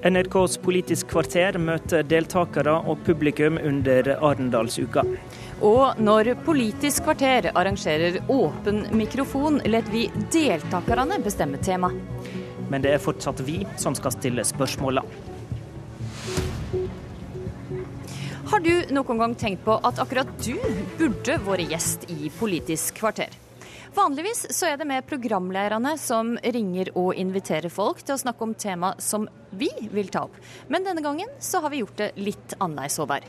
NRKs Politisk kvarter møter deltakere og publikum under Arendalsuka. Og når Politisk kvarter arrangerer åpen mikrofon, lar vi deltakerne bestemme tema. Men det er fortsatt vi som skal stille spørsmåla. Har du noen gang tenkt på at akkurat du burde vært gjest i Politisk kvarter? Vanligvis så er det med programlederne som ringer og inviterer folk til å snakke om tema som vi vil ta opp. Men denne gangen så har vi gjort det litt annerledes, Håvard.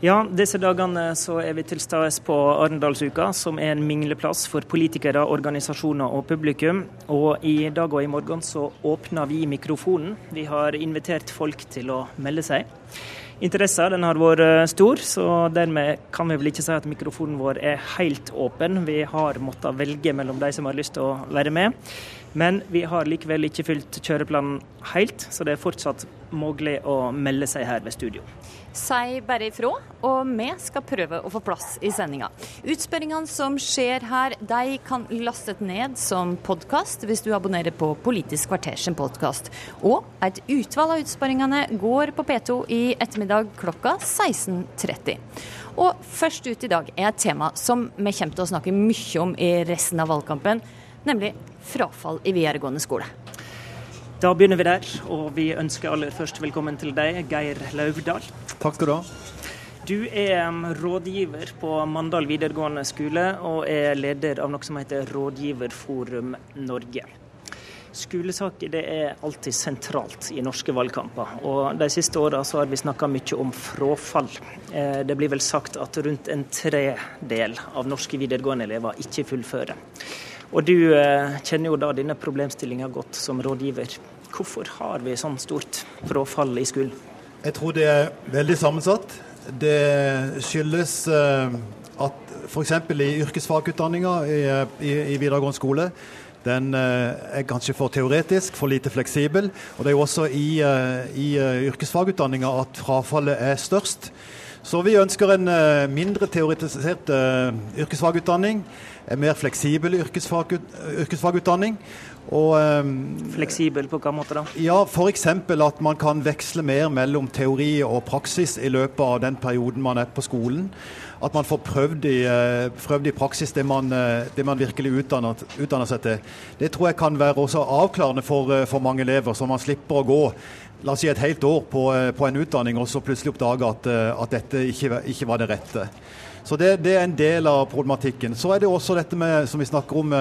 Ja, disse dagene så er vi til stede på Arendalsuka, som er en mingleplass for politikere, organisasjoner og publikum. Og i dag og i morgen så åpner vi mikrofonen. Vi har invitert folk til å melde seg. Interessa den har vært eh, stor, så dermed kan vi vel ikke si at mikrofonen vår er helt åpen. Vi har måttet velge mellom de som har lyst til å være med. Men vi har likevel ikke fylt kjøreplanen helt, så det er fortsatt mulig å melde seg her ved studio. Si bare ifra, og vi skal prøve å få plass i sendinga. Utspørringene som skjer her, de kan lastes ned som podkast hvis du abonnerer på Politisk kvarters podkast. Og et utvalg av utspørringene går på P2 i ettermiddag klokka 16.30. Og først ut i dag er et tema som vi kommer til å snakke mye om i resten av valgkampen, nemlig frafall i videregående skole. Da begynner vi der, og vi ønsker aller først velkommen til deg, Geir Lauvdal. Takk skal du ha. Du er um, rådgiver på Mandal videregående skole, og er leder av noe som heter Rådgiverforum Norge. Skolesaker det er alltid sentralt i norske valgkamper. og De siste åra har vi snakka mye om frafall. Eh, det blir vel sagt at rundt en tredel av norske videregående elever ikke fullfører. Og Du eh, kjenner jo da denne problemstillinga godt som rådgiver. Hvorfor har vi sånn stort frafall i skolen? Jeg tror det er veldig sammensatt. Det skyldes eh, at f.eks. i yrkesfagutdanninga i, i, i videregående skole den eh, er kanskje for teoretisk, for lite fleksibel. Og det er jo også i, i yrkesfagutdanninga at frafallet er størst. Så vi ønsker en mindre teoretisert yrkesfagutdanning en mer fleksibel yrkesfag, yrkesfagutdanning. Og, um, fleksibel på hvilken måte da? Ja, F.eks. at man kan veksle mer mellom teori og praksis i løpet av den perioden man er på skolen. At man får prøvd i, uh, prøvd i praksis det man, uh, det man virkelig utdanner, utdanner, seg til. Det tror jeg kan være også avklarende for, uh, for mange elever, så man slipper å gå la oss si et helt år på, på en utdanning og så plutselig oppdage at, at dette ikke, ikke var det rette. Så det, det, er en del av problematikken. Så er det også dette med, som vi snakker om